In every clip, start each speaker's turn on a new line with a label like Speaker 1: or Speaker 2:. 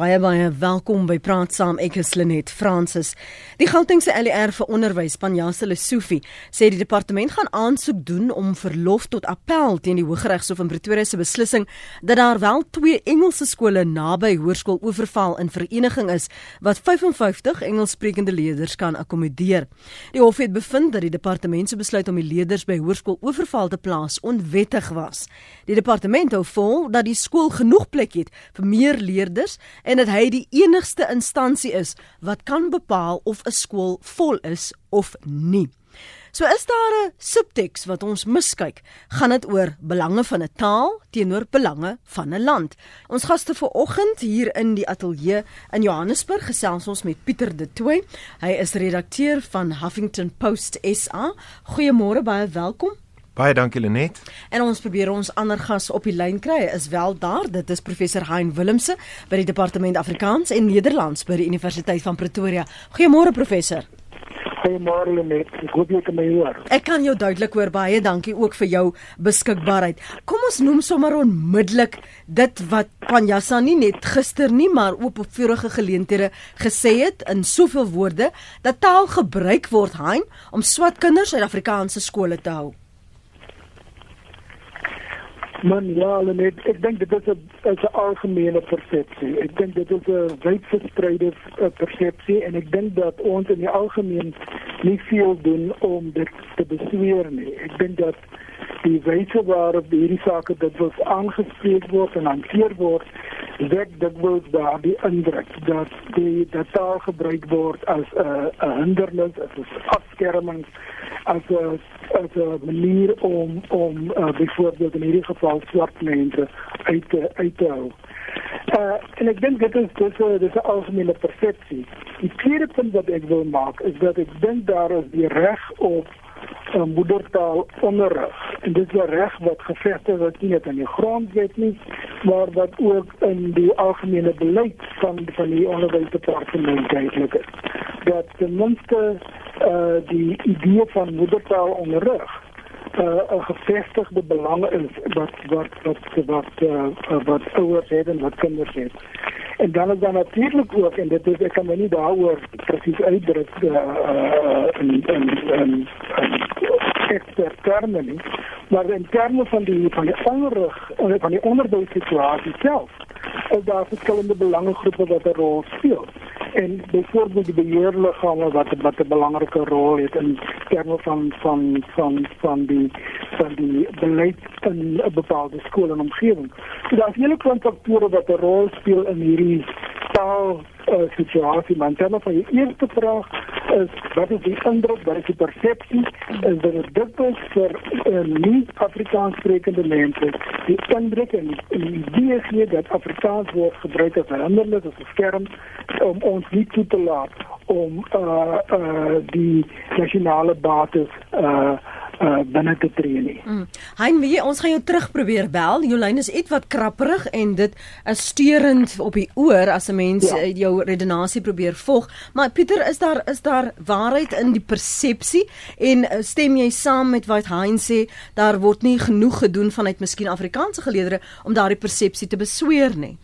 Speaker 1: Baie baie welkom by Praat Saam. Ek is Lenet Fransis. Die Gautengse LER vir onderwys, Panjasa Lesofie, sê die departement gaan aansoek doen om verlof tot appel teen die Hooggeregshof in Pretoria se beslissing dat daar wel twee Engelse skole naby Hoërskool Oeverval in vereniging is wat 55 Engelssprekende leerders kan akkommodeer. Die hof het bevind dat die departement se besluit om die leerders by Hoërskool Oeverval te plaas onwettig was. Die departement hou vol dat die skool genoeg plek het vir meer leerders en dat hy die enigste instansie is wat kan bepaal of 'n skool vol is of nie. So is daar 'n subteks wat ons miskyk. Gaan dit oor belange van 'n taal teenoor belange van 'n land? Ons gaste vanoggend hier in die ateljee in Johannesburg gesels ons met Pieter De Tooy. Hy is redakteur van Huffington Post SA. Goeiemôre, baie welkom.
Speaker 2: Baie dankie Lenet.
Speaker 1: En ons probeer ons ander gas op die lyn kry. Is wel daar. Dit is professor Hein Willemse by die Departement Afrikaans en Nederlands by die Universiteit van Pretoria. Goeiemôre professor.
Speaker 3: Goeiemôre Lenet. Ek hoop jy kan my hoor.
Speaker 1: Ek kan jou duidelik hoor. Baie dankie ook vir jou beskikbaarheid. Kom ons noem sommer onmiddellik dit wat Panjasa nie net gister nie, maar ook op vorige geleenthede gesê het in soveel woorde dat taal gebruik word, Hein, om swart kinders uit Afrikaanse skole te hou.
Speaker 3: Man, ja, net, ek dink dit is 'n is 'n algemene persepsie. Ek dink dit is 'n wyd verspreide eh, persepsie en ek dink dat ons in die algemeen nie veel doen om dit te besweer nie. Ek dink dat die wyse waarop hierdie sake dit word aangespreek word en hanteer word, wek dit word daar die indruk dat die dat taal gebruik word as 'n 'n hindernis, as 'n afskerming, as 'n as 'n manier om om uh, byvoorbeeld in hierdie geval swart mense uit te uit te hou. Uh, en ek dink dit is dis 'n dis 'n algemene persepsie. Die tweede punt wat ek wil maak is dat ek dink daar is die reg op uh, moedertaal onderrig. En dit is 'n reg wat gevestig is nie net in die grondwet nie, maar wat ook in die algemene beleid van van die onderwysdepartement duidelik is. Dat ten minste uh die idee van moedertaal onderrig uh 'n gevestigde belang is wat wat wat wat uh, wat ouers het en wat kinders het. En dan is dan natuurlik ook en dit is ek kan my nie daaroor presies uitdruk uh, uh in in in ekster terme nie, maar in terme van die van die onderrig van die onderwysituasie self is daar verskillende belangegroepe wat 'n rol speel en byvoorbeeld die beheerliggame wat wat 'n belangrike rol het in terme van van van van die van die beleid in 'n bepaalde skool en omgewing. So daar's hele klomp faktore wat 'n rol speel in hierdie taal uh, situasie. Maar dan van die eerste vraag is wat is die indruk, wat is die persepsie? Is dit dikwels vir uh, nie Afrikaans sprekende mense die indruk en die idee gee dat Afrikaans word gebruik as 'n hindernis of 'n skerm om ons nie toe te laat om uh uh die nasionale bates uh uh binne te tree nie. Mm.
Speaker 1: Hein, wie ons gaan jou terug probeer bel. Jou lyn is ietwat krapperig en dit is steurend op die oor as 'n mens ja. Uh, jou redenasie probeer volg. Maar Pieter, is daar is daar waarheid in die persepsie en uh, stem jy saam met wat Hein sê daar word nie genoeg gedoen vanuit miskien Afrikaanse geleerders om daardie persepsie te besweer nie?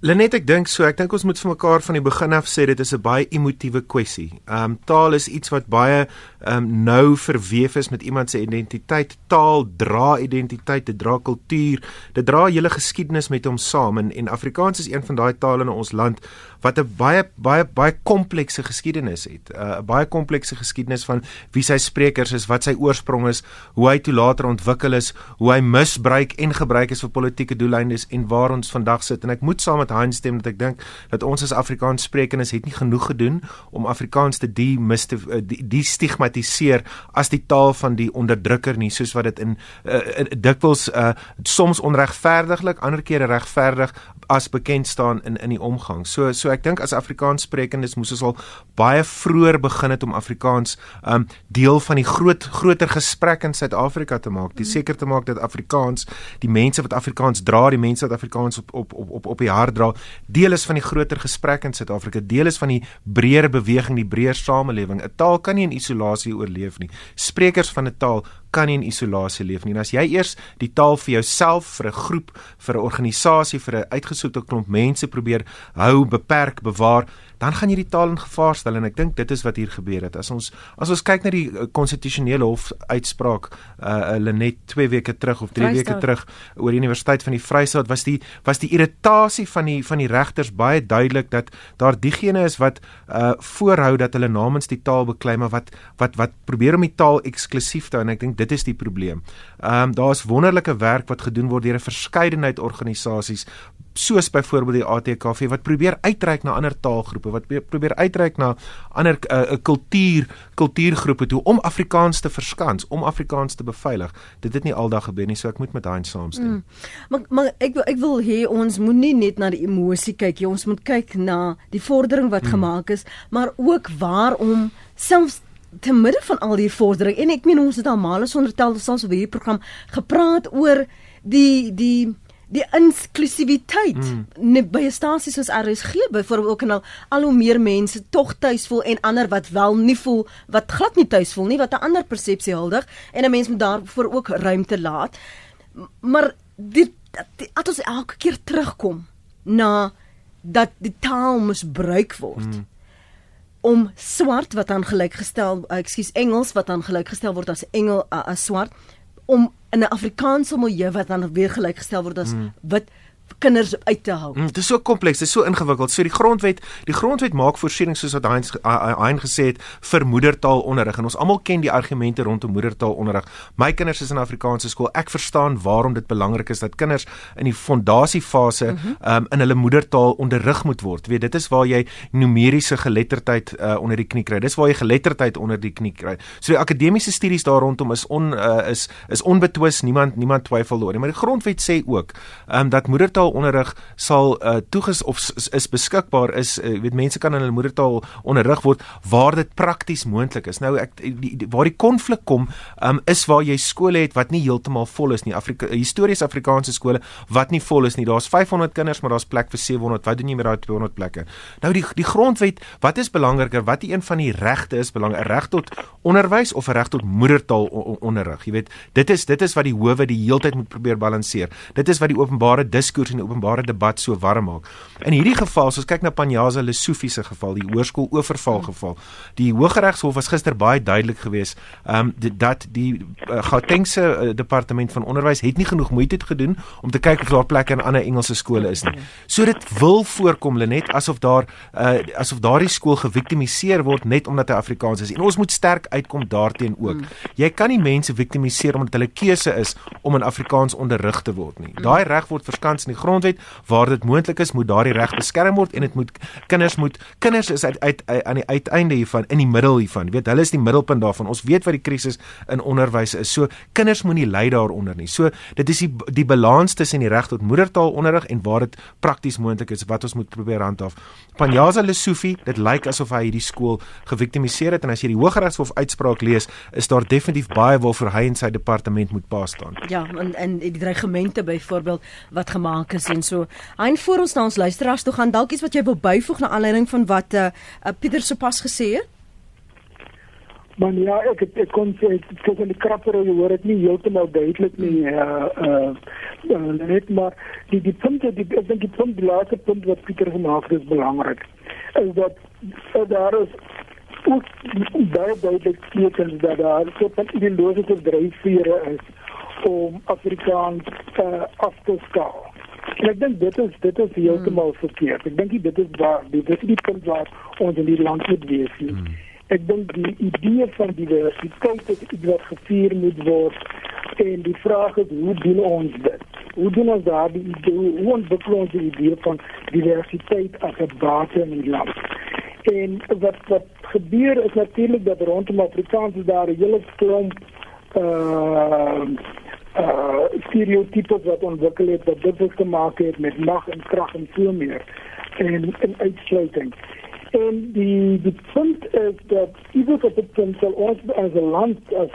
Speaker 2: Lenet ek dink so, ek dink ons moet vir mekaar van die begin af sê dit is 'n baie emotiewe kwessie. Ehm um, taal is iets wat baie ehm um, nou verweef is met iemand se identiteit. Taal dra identiteit, dit dra kultuur, dit dra hele geskiedenis met hom saam en en Afrikaans is een van daai tale in ons land wat 'n baie baie baie komplekse geskiedenis het. Uh, 'n uh, Baie komplekse geskiedenis van wie sy sprekers is, wat sy oorsprong is, hoe hy toe later ontwikkel is, hoe hy misbruik en gebruik is vir politieke doeleindes en waar ons vandag sit. En ek moet saam met Hans stem dat ek dink dat ons as Afrikaans sprekendes het nie genoeg gedoen om Afrikaans te die miste uh, die, stigmatiseer as die taal van die onderdrukker nie, soos wat dit in uh, dikwels uh, soms onregverdiglik, ander kere regverdig as bekend staan in in die omgang. So so ek dink as Afrikaans sprekendes moes ons al baie vroeër begin het om Afrikaans um deel van die groot groter gesprek in Suid-Afrika te maak. Die seker te maak dat Afrikaans, die mense wat Afrikaans dra, die mense wat Afrikaans op op op op op die hart dra, deel is van die groter gesprek in Suid-Afrika, deel is van die breër beweging, die breër samelewing. 'n Taal kan nie in isolasie oorleef nie. Sprekers van 'n taal kan nie in isolasie leef nie. En as jy eers die taal vir jouself, vir 'n groep, vir 'n organisasie, vir 'n uitgesoekte klomp mense probeer hou, beperk, bewaar, dan gaan jy die taal in gevaar stel en ek dink dit is wat hier gebeur het. As ons as ons kyk na die eh, konstitusionele hof uitspraak uh hulle net 2 weke terug of 3 weke terug oor die Universiteit van die Vrystaat was die was die irritasie van die van die regters baie duidelik dat daar diegene is wat uh voorhou dat hulle namens die taal beklei maar wat wat wat probeer om die taal eksklusief te hou en ek dink dit is die probleem. Ehm um, daar's wonderlike werk wat gedoen word deur 'n verskeidenheid organisasies soos byvoorbeeld die ATKV wat probeer uitreik na ander taalgroepe wat probeer uitreik na ander 'n uh, kultuur kultuurgroepe toe om Afrikaans te verskans om Afrikaans te beveilig dit het nie aldag gebeur nie so ek moet met daai saamstem mm.
Speaker 1: maar maar ek wil ek wil hê ons moenie net na die emosie kyk jy ons moet kyk na die vordering wat mm. gemaak is maar ook waarom selfs te midde van al die vordering en ek meen ons het almal sonder tel ons op hierdie program gepraat oor die die die inklusiwiteit mm. by 'n stasie soos RSG byvoorbeeld ook en al al hoe meer mense tog tuis voel en ander wat wel nie voel wat glad nie tuis voel nie wat 'n ander persepsie huldig en 'n mens moet daarvoor ook ruimte laat maar dit dit ons elke keer terugkom na dat die taal misbruik word mm. om swart wat aan gelykgestel ekskuus Engels wat aan gelykgestel word as engel as swart om in 'n Afrikaanse milieu wat dan weer gelykgestel word as mm. wit kinders uit te hou.
Speaker 2: Mm, dit is so kompleks, dit is so ingewikkeld. So die grondwet, die grondwet maak voorsiening soos wat Heinz Hein gesê het vir moedertaalonderrig en ons almal ken die argumente rondom moedertaalonderrig. My kinders is in Afrikaanse skool. Ek verstaan waarom dit belangrik is dat kinders in die fondasiefase mm -hmm. um, in hulle moedertaal onderrig moet word. Weet, dit is waar jy numeriese geletterdheid uh, onder die knie kry. Dis waar jy geletterdheid onder die knie kry. So die akademiese studies daar rondom is on uh, is is onbetwis. Niemand niemand twyfel daaroor nie. Maar die grondwet sê ook um, dat moedertaal moedertaalonderrig sal uh, toeges of is, beskikbaar is uh, weet mense kan in hulle moedertaal onderrig word waar dit prakties moontlik is. Nou ek die, die, waar die konflik kom um, is waar jy skole het wat nie heeltemal vol is nie. Afrika histories Afrikaanse skole wat nie vol is nie. Daar's 500 kinders maar daar's plek vir 700. Wat doen jy met daai 200 plekke? Nou die die grondwet, wat is belangriker? Wat een van die regte is belangrik? 'n Reg tot onderwys of 'n reg tot moedertaal onderrig? Jy weet, dit is dit is wat die howe die heeltyd moet probeer balanseer. Dit is wat die openbare diskurs en die openbare debat so warm maak. In hierdie geval, as ons kyk na Panyaza Lesofie se geval, die hoërskool oorval geval, die Hooggeregshof was gister baie duidelik geweest, ehm um, dat die uh, Gautengse uh, departement van onderwys het nie genoeg moeite gedoen om te kyk of daar plekke in ander Engelse skole is nie. So dit wil voorkom Lenet asof daar uh, asof daardie skool geviktimiseer word net omdat hy Afrikaans is. En ons moet sterk uitkom daarteenoor ook. Hmm. Jy kan nie mense viktimiseer omdat hulle keuse is om in Afrikaans onderrig te word nie. Daai reg word verskans in die grondwet waar dit moontlik is moet daardie reg beskerm word en dit moet kinders moet kinders is uit, uit, uit aan die uiteinde hiervan in die middel hiervan. Jy weet hulle is die middelpunt daarvan. Ons weet wat die krisis in onderwys is. So kinders moenie ly daaronder nie. So dit is die die balans tussen die reg tot moedertaalonderrig en waar dit prakties moontlik is wat ons moet probeer handhaaf Panjaza Lesofie dit lyk asof hy hierdie skool geviktimiseer het en as jy die Hooggeregshof uitspraak lees is daar definitief baie waarvoor hy en sy departement moet pa staan
Speaker 1: ja en en die dreigemente byvoorbeeld wat gemaak is en so. Hein voor ons na ons luisteraars toe gaan dalk iets wat jy wil byvoeg na aanleiding van wat uh, uh Pieter sopas gesê het.
Speaker 3: Maar ja, ek ek, ek kon ek in die krapper jy hoor dit nie heeltemal duidelik nie uh uh, uh net maar die die punte die ek dink die punt die laaste punt wat Pieter gemaak het is belangrik. Is dat so daar is ook baie duidelik tekens dat daar so 'n ideologiese dryfvere is om Afrikaans uh, af te skaal. En ek dink dit is dit is heeltemal hmm. verkeerd. Ek dink dit is waar dit is die punt waar ons in die land moet wees. Hmm. Ek dink die idee van diversiteit is iets wat gevier moet word en die vraag is hoe doen ons dit? Hoe doen ons daardie idee? Hoe ontwikkel ons die idee van diversiteit as 'n basis in die land? En wat wat gebeur is natuurlik dat rondom Afrikaans daar 'n hele klomp uh uh stereotypes wat ontwikkel het wat dit te maak het met mag en krag en so meer en en uitsluiting. En die die punt is dat iewers op het punt zal ons als een land, als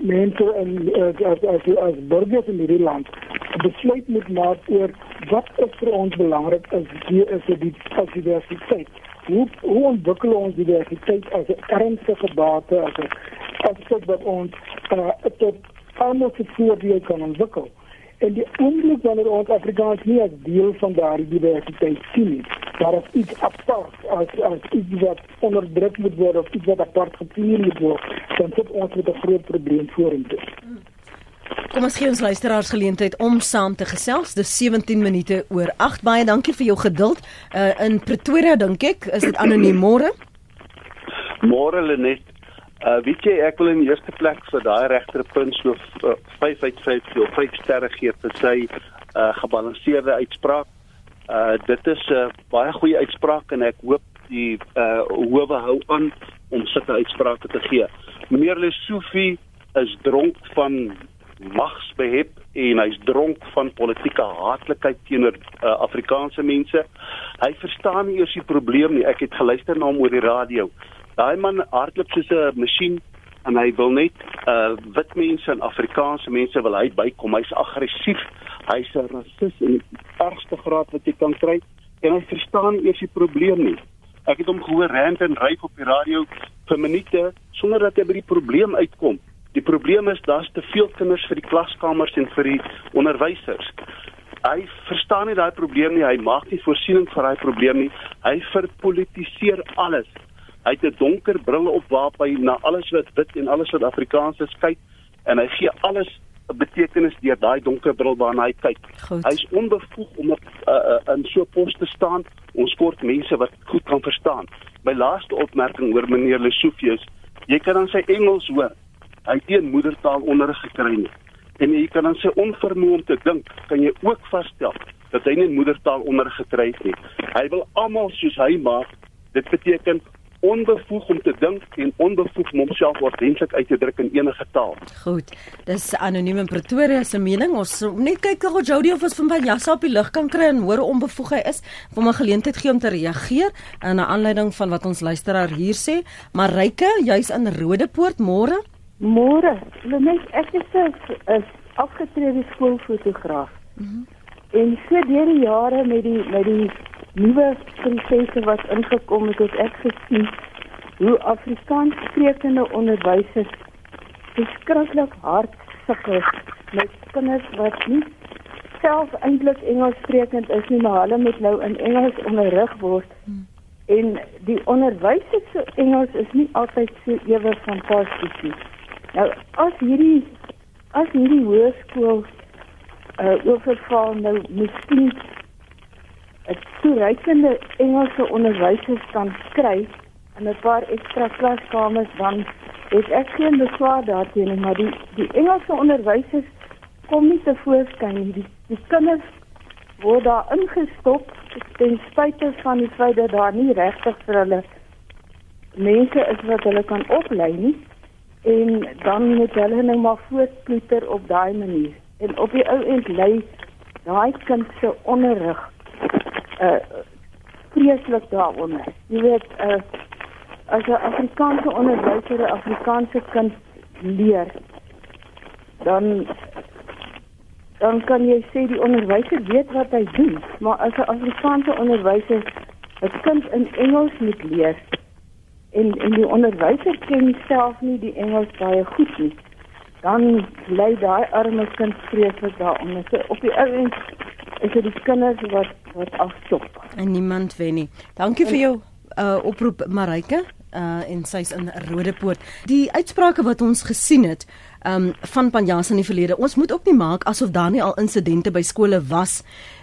Speaker 3: mensen en als, als, als burgers in dit land besluit moet maken over wat is voor ons belangrijk als, die, als, die, als diversiteit. Hoe, hoe ontwikkelen we ons diversiteit als een ernstige bate, als een aspect wat ons uh, tot almal se voordeel kan ontwikkel. En die oomblik wanneer ons Afrikaans nie as deel van daardie diversiteit sien nie, maar as iets apart, as as iets wat onderdruk moet word of iets wat apart gevier moet word, dan sit ons met 'n groot probleem vorentoe.
Speaker 1: Kom ons gee ons luisteraars geleentheid om saam te gesels. Dis 17 minute oor 8. Baie dankie vir jou geduld. Uh, in Pretoria dink ek, is dit anoniem môre?
Speaker 4: Môre Lenet. Uh weet jy ek wil in die eerste plek vir daai regterpunt so 5 uit 5 of 5 sterre gee vir sy uh gebalanseerde uitspraak. Uh dit is 'n uh, baie goeie uitspraak en ek hoop die uh howe hou aan om sulke uitsprake te gee. Meneer Lesofie is dronk van magsbehep en hy's dronk van politieke haatlikheid teenoor uh, Afrikaanse mense. Hy verstaan nie eers die probleem nie. Ek het geluister na hom oor die radio. Daai man hardloop soos 'n masjien en hy wil net uh wit mense en Afrikaanse mense wil hy bykom. Hy's aggressief. Hy's 'n rasis in die ergste graad wat jy kan kry en hy verstaan eers die probleem nie. Ek het hom gehoor rant en ryf op die radio vir minute sonder dat hy by die probleem uitkom. Die probleem is daar's te veel kinders vir die klaskamers en vir die onderwysers. Hy verstaan nie daai probleem nie. Hy maak nie voorsiening vir daai probleem nie. Hy verpolitiseer alles. Hy het 'n donker bril op waarop hy na alles wat wit en alles wat Afrikaans is kyk en hy gee alles 'n betekenis deur daai donker bril waarna hy kyk. Hy's onbevoeg om op uh, uh, in so 'n pos te staan. Ons kort mense wat goed kan verstaan. My laaste opmerking oor meneer Lesofius, jy kan dan sy Engels hoor. Hy het nie moedertaal onderrig gekry nie. En jy kan dan sy onvermoë om te dink, kan jy ook vasstel dat hy nie moedertaal onderrig gekry het nie. Hy wil almal soos hy maak. Dit beteken onbevoeg om te dink en onbevoeg om homself ordentlik uit te druk in enige taal.
Speaker 1: Goed. Dis anoniem in Pretoria se mening. Ons net kyk of Jody of ons van Jassa op die lig kan kry en hoor hoe onbevoeg hy is. Kom 'n geleentheid gee om te reageer in 'n aanleiding van wat ons luisteraar hier sê. Marike, jy's in Rodepoort môre?
Speaker 5: Môre. Net ek is 'n afgetrede skoolfotograaf. Mm -hmm. En so deur die jare met die met die nuwe prosesse wat ingekom het, het ek gesien hoe Afrikaans sprekende onderwysers beskiklik hard sukkel met kinders wat nie self eintlik Engels sprekend is nie, maar hulle moet nou in Engels onderrig word. Hmm. En die onderwysers se Engels is nie altyd so ewe fantasties nie. Nou as hierdie as hierdie hoërskool uh oorval nou miskien 'n toereikende Engelse onderwysers kan kry in 'n paar ekstra klaskamers dan het ek geen beswaar daarteenoor maar die die Engelse onderwysers kom nie te voorskyn nie. Die, die kinders word daar ingestop ten spyte van die feit dat daar nie regtig vir hulle mense is wat hulle kan oplei nie. En dan moet hulle nou maar voortploeter op daai manier. En op die ou end lê daai kind se onderrig uh vreeslik daaronder. Jy weet uh as 'n Afrikaanse onderwyser 'n Afrikaanse kind leer, dan dan kan jy sê die onderwyser weet wat hy doen, maar as 'n Afrikaanse onderwyser 'n kind in Engels moet leer en en die onderwyser ken self nie die Engels baie goed nie, dan lê daai arme kind vreeslik daaronder. So op die ou end is dit die kinders wat wat afstop.
Speaker 1: En niemand wen nie. Dankie en, vir jou uh oproep Marike uh en sy's in Rodepoort. Die uitsprake wat ons gesien het um van Panjas in die verlede. Ons moet ook nie maak asof daar nie al insidente by skole was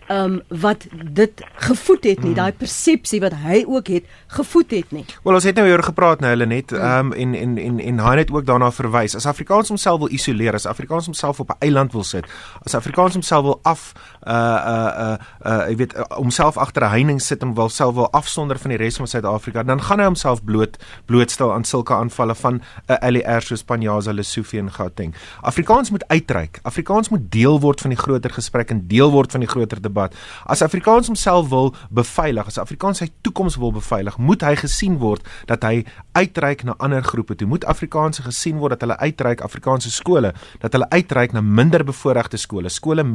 Speaker 1: um wat dit gevoed het nie, hmm. daai persepsie wat hy ook het gevoed het nie.
Speaker 2: Wel ons het nou oor gepraat nou hulle net um en en en en hy het ook daarna verwys. As Afrikaans homself wil isoleer, as Afrikaans homself op 'n eiland wil sit, as Afrikaans homself wil af uh uh uh uh jy weet homself agter 'n heining sit en wil self wil afsonder van die res van Suid-Afrika, dan gaan hy homself bloot blootstel aan sulke aanvalle van 'n uh, LER soos Panjaza Lesofie en Gauteng. Afrikaans moet uitreik. Afrikaans moet deel word van die groter gesprek en deel word van die groter debat debat. As Afrikaans homself wil beveilig, as Afrikaans sy toekoms wil beveilig, moet hy gesien word dat hy uitreik na ander groepe. Toe moet Afrikaanse gesien word dat hulle uitreik Afrikaanse skole, dat hulle uitreik na minder bevoorregte skole, skole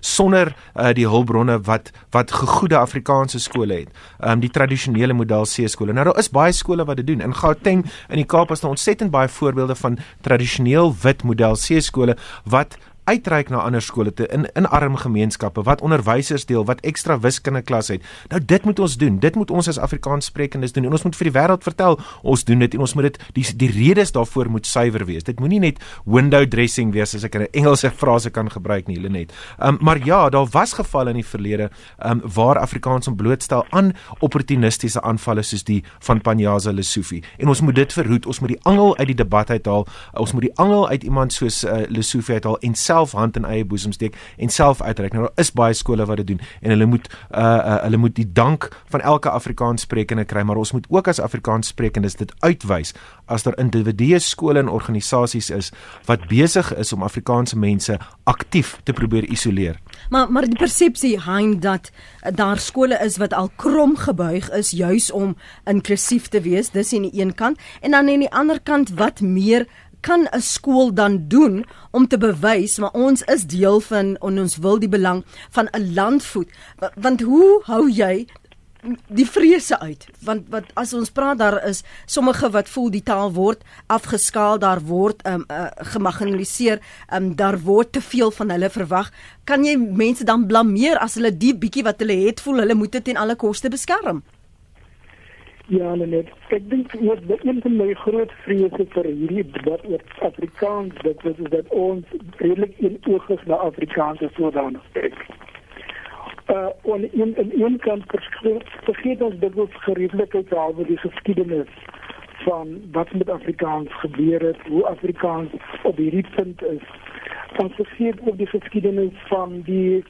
Speaker 2: sonder uh, die hulpbronne wat wat gegoede Afrikaanse skole het. Ehm um, die tradisionele model C skole. Nou daar is baie skole wat dit doen. In Gauteng in die Kaap is daar ontsettend baie voorbeelde van tradisioneel wit model C skole wat uitreik na ander skole te in in arm gemeenskappe wat onderwysers deel wat ekstra wiskunde klas het. Nou dit moet ons doen. Dit moet ons as Afrikaanssprekendes doen. En ons moet vir die wêreld vertel ons doen dit en ons moet dit die die redes daarvoor moet suiwer wees. Dit moenie net window dressing wees as ek 'n Engelse frase kan gebruik nie, Lenet. Um maar ja, daar was gevalle in die verlede um waar Afrikaans om blootstel aan opportunistiese aanvalle soos die van Panyaza Lesofie. En ons moet dit verhoed. Ons moet die angel uit die debat uithaal. Ons moet die angel uit iemand soos uh, Lesofie uithaal en self hand in eie boesem steek en self uitreik. Nou daar is baie skole wat dit doen en hulle moet uh, uh hulle moet die dank van elke Afrikaanssprekende kry, maar ons moet ook as Afrikaanssprekendes dit uitwys as daar individue skole en organisasies is wat besig is om Afrikaanse mense aktief te probeer isoleer.
Speaker 1: Maar maar die persepsie hein dat daar skole is wat al krom gebuig is juis om inklusief te wees, dis aan die een kant en dan aan die ander kant wat meer kan 'n skool dan doen om te bewys maar ons is deel van en ons wil die belang van 'n land voed want hoe hou jy die vrese uit? Want wat as ons praat daar is sommige wat voel die taal word afgeskaal daar word um, uh, gemarginaliseer um, daar word te veel van hulle verwag kan jy mense dan blameer as hulle die bietjie wat hulle het voel hulle moet dit ten alle koste beskerm
Speaker 3: Ja, net. Ek dink wat een van my groot vrese vir hierdie debat oor Afrikaans, dit is dat ons redelik in oogig na Afrikaans sodanig kyk. Uh, en in in een kant vergeet ons dit was gereedlikheid oor die geskiedenis van wat met Afrikaans gebeur het, hoe Afrikaans op hierdie punt is. Ons vergeet ook die geskiedenis van die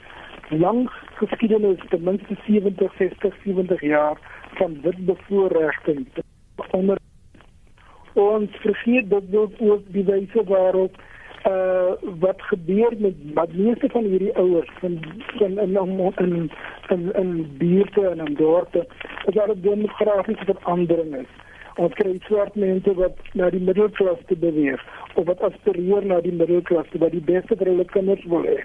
Speaker 3: lang geskiedenis, ten minste 70, 60, 70 jaar van wit bevoorregting onder ons vergeet dat dit ook die wyse waarop uh wat gebeur met wat meeste van hierdie ouers van van in in in in buurte en in dorpe is daar 'n demografiese verandering is. Ons kry swart mense wat na die middelklas te beweeg of wat aspireer na die middelklas wat die beste vir hulle kinders wil hê.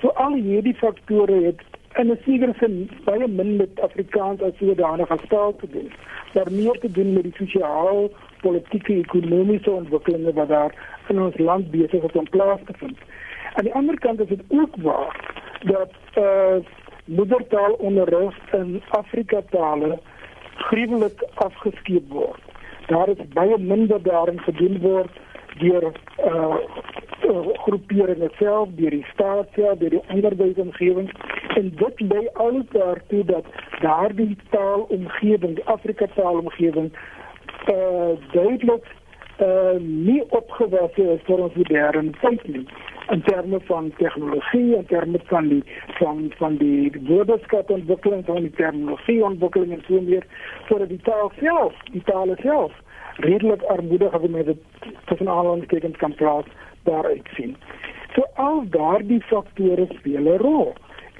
Speaker 3: So al hierdie faktore het en 'n sekere sin baie min met Afrikaans as sodanig as taal te doen. Daar meer te doen met die sosiaal, politieke, ekonomiese ontwikkelinge wat daar in ons land besig is om plaas te vind. Aan die ander kant is dit ook waar dat eh uh, moedertaalonderrig in Afrika tale gruwelik afgeskeep word. Daar is baie minder daarin gedoen word deur eh uh, groeperinge self, deur die staat self, deur die onderwysomgewing. En dit lei alles daartoe dat daardie taalomgewing, die Afrika taalomgewing eh uh, duidelik uh, nie opgewasse is vir ons moderne tyd nie in terme van tegnologie en terme van die van van die woordeskatontwikkeling van die terminologie ontwikkeling en so meer vir die taal self, die taal self redelik armoedig as jy dit tussen aanhalingstekens kan plaas daaruit sien. So al daardie faktore speel 'n rol.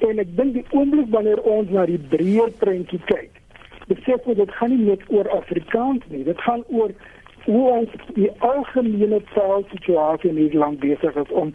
Speaker 3: En ek dink die oomblik wanneer ons na die breër prentjie kyk, besef ons dit gaan nie net oor Afrikaans nie, dit gaan oor hoe ons die algemene taalsituasie in hierdie land besig is om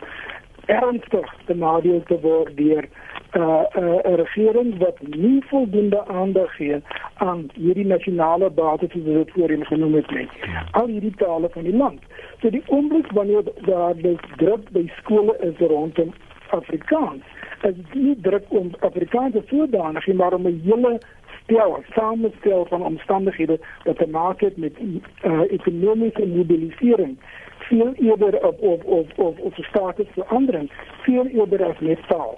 Speaker 3: ernstig te nadeel te word deur uh, uh, 'n regering wat nie voldoende aandag gee aan hierdie nasionale bates soos dit voorheen genoem het nie. Ja. Al hierdie tale van die land. So die oomblik wanneer daar dus druk by skole is rondom Afrikaans, is nie druk om Afrikaans sodanig maar om 'n hele stel, samestel van omstandighede wat te maak het met uh, ekonomiese mobilisering veel eerder op op op op op statusverandering veel eerder as net taal.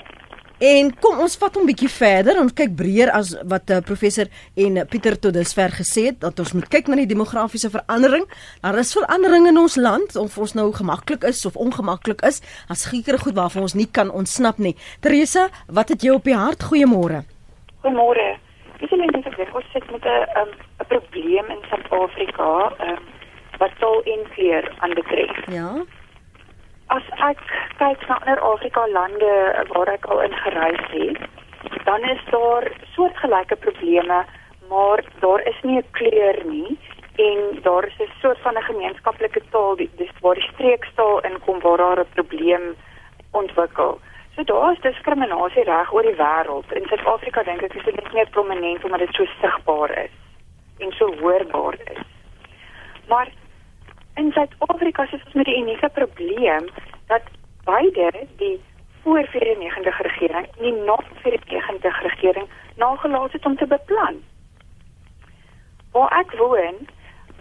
Speaker 1: En kom ons vat hom bietjie verder en kyk breër as wat uh, professor en uh, Pieter tot dusver gesê het dat ons moet kyk na die demografiese verandering. Daar is verandering in ons land of ons nou gemaklik is of ongemaklik is, as sekere goed waarvan ons nie kan ontsnap nie. Teresa, wat het jy op die hart? Goeiemôre.
Speaker 6: Goeiemôre. Dis net dis ek ons sit met 'n um, 'n probleem in Suid-Afrika, ehm um, wat taal en kleur aanbetref.
Speaker 1: Ja
Speaker 6: as ek kyk na ander Afrika lande waar ek al in gereis het, dan is daar soortgelyke probleme, maar daar is nie 'n kleur nie en daar is 'n soort van 'n gemeenskaplike taal, dis waar die streekstaal inkom waar daar 'n probleem ontwikkel. So daar is diskriminasie reg oor die wêreld. In Suid-Afrika dink ek is dit net meer prominent omdat dit so sigbaar is en so hoorbaar is. Maar in Suid-Afrika is ons met die unieke probleem dat beide die voor 94 regering en die na 94 regering nagelaat het om te beplan. Waar ek woon,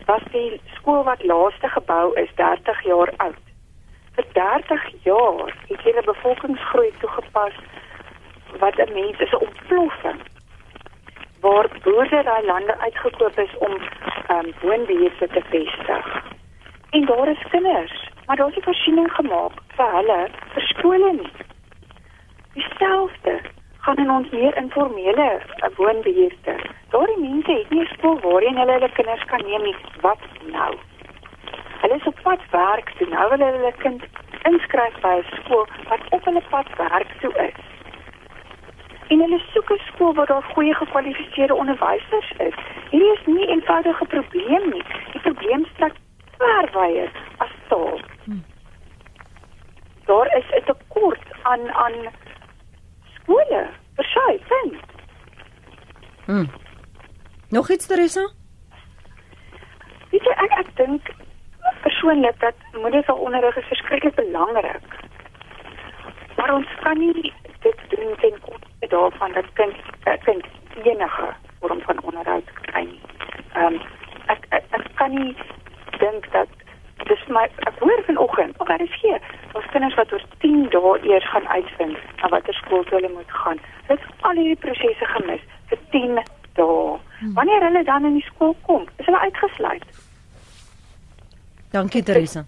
Speaker 6: was die skool wat laaste gebou is 30 jaar oud. Vir 30 jaar het hulle bevolkingsgroei toegepas wat 'n mens is 'n ontploffing waar boerdery lande uitgekoop is om ehm um, woonbeheerse te vestig. En daar is kinders, maar daar's nie voorsiening gemaak vir hulle vir skole nie. Dieselfde gaan in ons meer informele uh, woonbeheerste. Daardie mense het nie 'n skool waarheen hulle hulle kinders kan neem nie. Wat nou? Hulle is op pad werk toe. Nou wil hulle hulle kind inskryf by 'n skool wat op hulle pad werk toe is. En hulle soek 'n skool waar daar goeie gekwalifiseerde onderwysers is. Hierdie is nie 'n eenvoudige probleem nie. Die probleem strek ver wyer as taal. Hmm. Daar is 'n tekort aan aan skole sy kind.
Speaker 1: Hmm. Nog iets Teresa?
Speaker 6: Weet jy ek ek dink persoonlik dat moedersonderrig is verskriklik belangrik. Maar ons kan nie dit doen ten koste daarvan dat kind uh, kind enige vorm van onderhoud kry nie. Ehm um, ek, ek ek kan nie dink dat dis my ek hoor vanoggend of daar is hier ons kinders wat oor 10 dae eers gaan uitvind na watter skool hulle moet gaan. Dit al hierdie prosesse gemis vir 10 dae. Hmm. Wanneer hulle dan in die skool kom, is hulle uitgesluit.
Speaker 1: Dankie Teresa.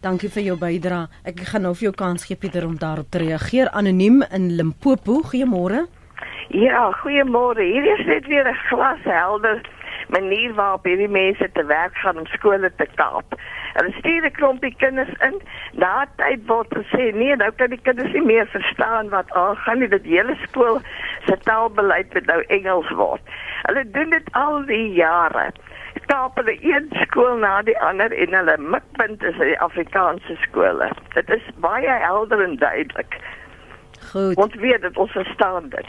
Speaker 1: Dankie vir jou bydrae. Ek gaan nou vir jou kans gee Pieter om daarop te reageer anoniem in Limpopo. Goeiemôre.
Speaker 7: Ja, goeiemôre. Hier is net weer 'n glashelder manier waarop hierdie mense te werk gaan om skole te kaap. Hulle stuur 'n klompie kinders in. Tyd word gesê, nee, nou kan die kinders nie meer verstaan wat aangaan nie. Dit hele skool se taalbeleid moet nou Engels word. Hulle doen dit al die jare. Kaap hulle een skool na die ander en hulle mikpunt is die Afrikaanse skole. Dit is baie helder en duidelik.
Speaker 1: Goed.
Speaker 7: Ons weet dit, ons verstaan dit.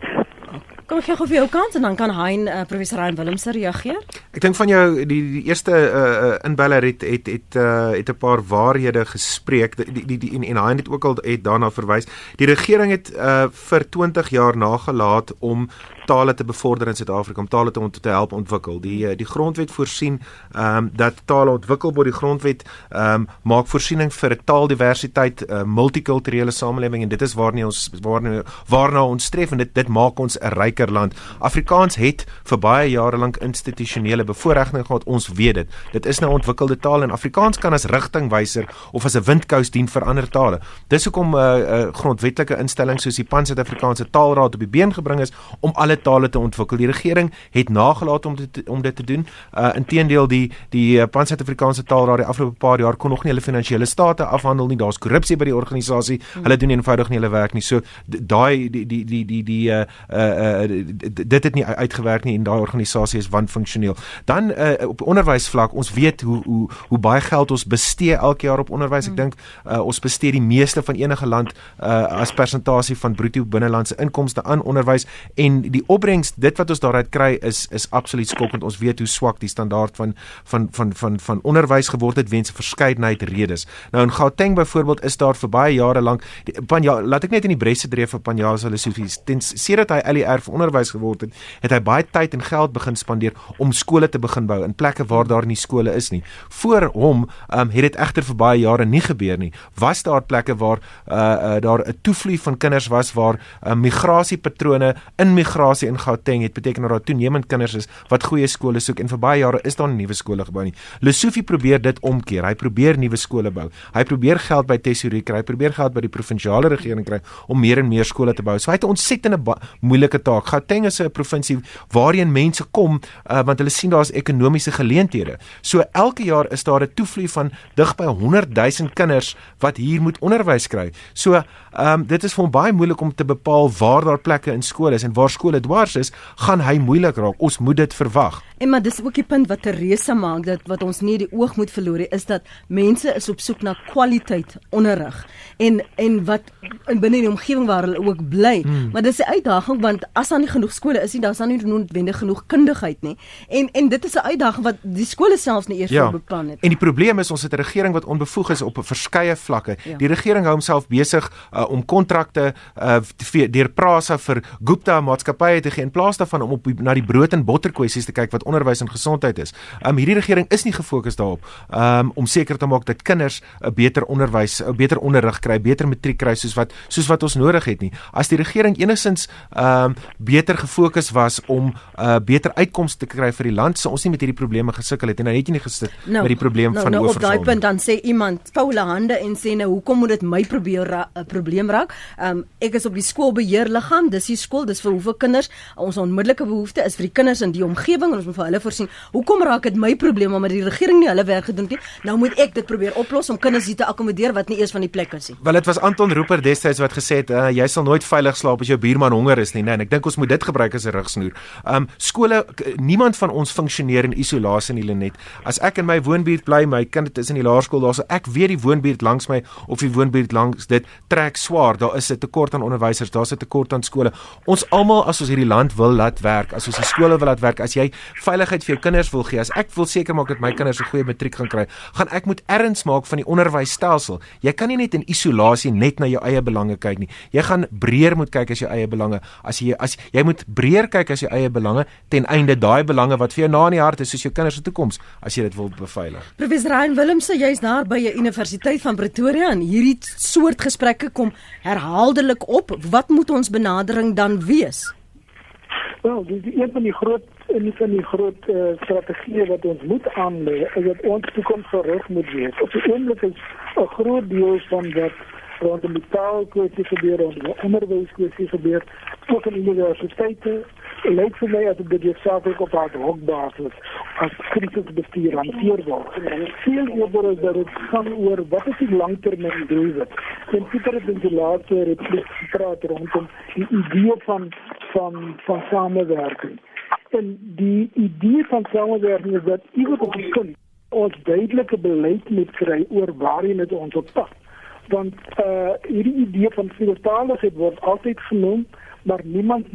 Speaker 1: Kom ek gee gou vir jou kans en dan kan Hein uh, professor Hein Willems reageer.
Speaker 2: Ek dink van jou die die eerste uh, inbeller het het het uh, het 'n paar waarhede gespreek die die, die en, en Hein het ook al het daarna verwys. Die regering het uh, vir 20 jaar nagelaat om tale te bevorder in Suid-Afrika om tale te ont te help ontwikkel. Die die grondwet voorsien ehm um, dat tale ontwikkel word. Die grondwet ehm um, maak voorsiening vir 'n taaldiversiteit, 'n uh, multikulturele samelewing en dit is waarna ons waarna waarna ons streef en dit dit maak ons 'n ryker land. Afrikaans het vir baie jare lank institusionele bevoordiging gehad. Ons weet dit. Dit is nou ontwikkelde taal en Afrikaans kan as rigtingwyser of as 'n windkous dien vir ander tale. Dis hoekom 'n uh, uh, grondwetlike instelling soos die Pan-Suid-Afrikaanse Taalraad op die been gebring is om alle tale te ontwikkel. Die regering het nagelaat om dit om dit te doen. Uh inteendeel die die uh, Pan-Suid-Afrikaanse Taalraad die afgelope paar jaar kon nog nie hulle finansiële state afhandel nie. Daar's korrupsie by die organisasie. Hmm. Hulle doen eenvoudig nie hulle werk nie. So daai die die die die die uh uh, uh dit het nie uitgewerk nie en daai organisasie is wanfunksioneel. Dan uh, op onderwysvlak, ons weet hoe hoe hoe baie geld ons bestee elke jaar op onderwys. Ek hmm. dink uh, ons bestee die meeste van enige land uh, as persentasie van bruto binnelandse inkomste aan onderwys en die opbrengs dit wat ons daaruit kry is is absoluut skokkend. Ons weet hoe swak die standaard van van van van van onderwys geword het weens 'n verskeidenheid redes. Nou in Gauteng byvoorbeeld is daar vir baie jare lank Panja laat ek net in die bresse dreef vir Panja se hulle Sofies. Tens sedert hy LER vir onderwys geword het, het hy baie tyd en geld begin spandeer om skole te begin bou in plekke waar daar nie skole is nie. Voor hom um, het dit egter vir baie jare nie gebeur nie. Was daar plekke waar uh, uh, daar 'n toevloei van kinders was waar uh, migrasiepatrone in migrasie situasie in Gauteng het beteken dat daar toenemend kinders is wat goeie skole soek en vir baie jare is daar nie nuwe skole gebou nie. Lesofie probeer dit omkeer. Hy probeer nuwe skole bou. Hy probeer geld by Tesorie kry, hy probeer geld by die provinsiale regering kry om meer en meer skole te bou. So hy het 'n ontsettende moeilike taak. Gauteng is 'n provinsie waarheen mense kom uh, want hulle sien daar's ekonomiese geleenthede. So elke jaar is daar 'n toevloei van dig by 100 000 kinders wat hier moet onderwys kry. So ehm um, dit is vir hom baie moeilik om te bepaal waar daar plekke in skole is en waar skole dwars is, gaan hy moeilik raak. Ons moet dit verwag.
Speaker 1: En maar dis ook die punt wat Teresa maak dat wat ons nie die oog moet verloor nie is dat mense is op soek na kwaliteit onderrig en en wat in binne die omgewing waar hulle ook bly. Hmm. Maar dis 'n uitdaging want as daar nie genoeg skole is nie, dan is daar nie noodwendig genoeg kundigheid nie. En en dit is 'n uitdaging wat die skole self nie eers ja. beplan het.
Speaker 2: En die probleem is ons het 'n regering wat onbevoeg is op verskeie vlakke. Ja. Die regering hou homself besig uh, om kontrakte uh, deur Prasa vir Gupta maatskappye te gee in plaas daarvan om op na die brood en botter kwessies te kyk wat onderwys en gesondheid is. Um hierdie regering is nie gefokus daarop um om seker te maak dat kinders 'n beter onderwys, 'n beter onderrig kry, beter matriek kry soos wat soos wat ons nodig het nie. As die regering enigins um beter gefokus was om uh beter uitkomste te kry vir die land, sou ons nie met hierdie probleme gesukkel het en nou het jy nie gesit nou, met die probleem
Speaker 1: nou,
Speaker 2: van
Speaker 1: nou, oorval. Nou op daai punt dan sê iemand, Paula hande en sê nou hoekom moet dit my probeer 'n ra probleem raak? Um ek is op die skoolbeheerliggaam, dis die skool, dis vir hoeveel kinders? Ons onmiddellike behoefte is vir die kinders in die omgewing en ons moet vir hulle voorsien. Hoekom raak dit my probleem omdat die regering nie hulle werk gedoen het nie? Nou moet ek dit probeer oplos om kinders hier te akkommodeer wat nie eers van die plek is nie.
Speaker 2: Wel dit was Anton Rooper destyds wat gesê het uh, jy sal nooit veilig slaap as jou buurman honger is nie, nee, en ek dink ons moet dit gebruik as 'n rigsnoer. Um skole niemand van ons funksioneer in isolasie nie, Lenet. As ek in my woonbuurt bly, my kind is in die laerskool, daar's ek weet die woonbuurt langs my of die woonbuurt langs dit trek swaar. Daar is 'n tekort aan onderwysers, daar's 'n tekort aan skole. Ons almal as ons hierdie land wil laat werk, as ons die skole wil laat werk, as jy veiligheid vir jou kinders wil gee, as ek wil seker maak dat my kinders 'n goeie matriek gaan kry, gaan ek moet erns maak van die onderwysstelsel. Jy kan nie net in isolasie net na jou eie belange kyk nie. Jy gaan breër moet kyk as jou eie belange. As jy as jy moet breër kyk as jou eie belange ten einde daai belange wat vir jou na in die hart is, soos jou kinders se toekoms, as jy dit wil beveilig.
Speaker 1: Professor Ryan Willemse, jy's daar by die Universiteit van Pretoria en hierdie soort gesprekke kom herhaaldelik op. Wat moet ons benadering dan wees?
Speaker 3: Wel, dis een van die groot een van die groot uh, strategieë wat ons moet aanlê, is dat ons toekomsgerig moet wees. Op die oomblik is 'n groot deel van wat rondom die taalkwessie gebeur, rondom die onderwyskwessie gebeur, ook in universiteite lyk vir my as dit die saak op haar hoogbasis as krisisbestuur hanteer word. Veel eerder is dat dit gaan oor wat is die langtermyn doelwit. En Pieter het in die laaste repliek gepraat rondom die idee van van van samewerking. En die idee van samewerking is dat die kind ons duidelike beleid moet kry oor waarheen dit ons op pad. Want uh hierdie idee van veeltaaligheid word altyd genoem maar niemand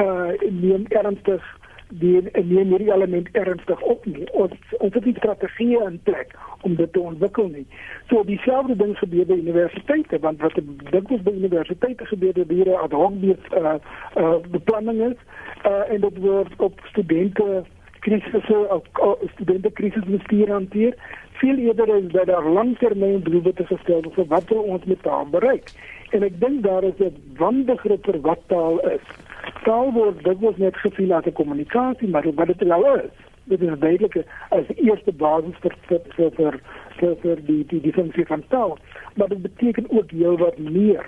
Speaker 3: uh, neem ernstig die neem hierdie element ernstig op nie. Ons ons het nie strategieë in plek om dit te ontwikkel nie. So dieselfde ding gebeur by universiteite want wat dink ons by universiteite gebeur dat hier 'n ad hoc uh, uh, beplanning is uh, en dit word op studente krisisse of studente krisisbestuur hanteer. Veel eerder is dat daar langtermyn doelwitte gestel word vir wat ons met taal bereik. En ek dink daar is 'n wanbegrip vir wat taal is. Taal word dit word net gevoel as 'n kommunikasie, maar wat dit nou is, dit is duidelik as eerste basis vir vir vir vir, die die die van taal. Maar dit beteken ook heel wat meer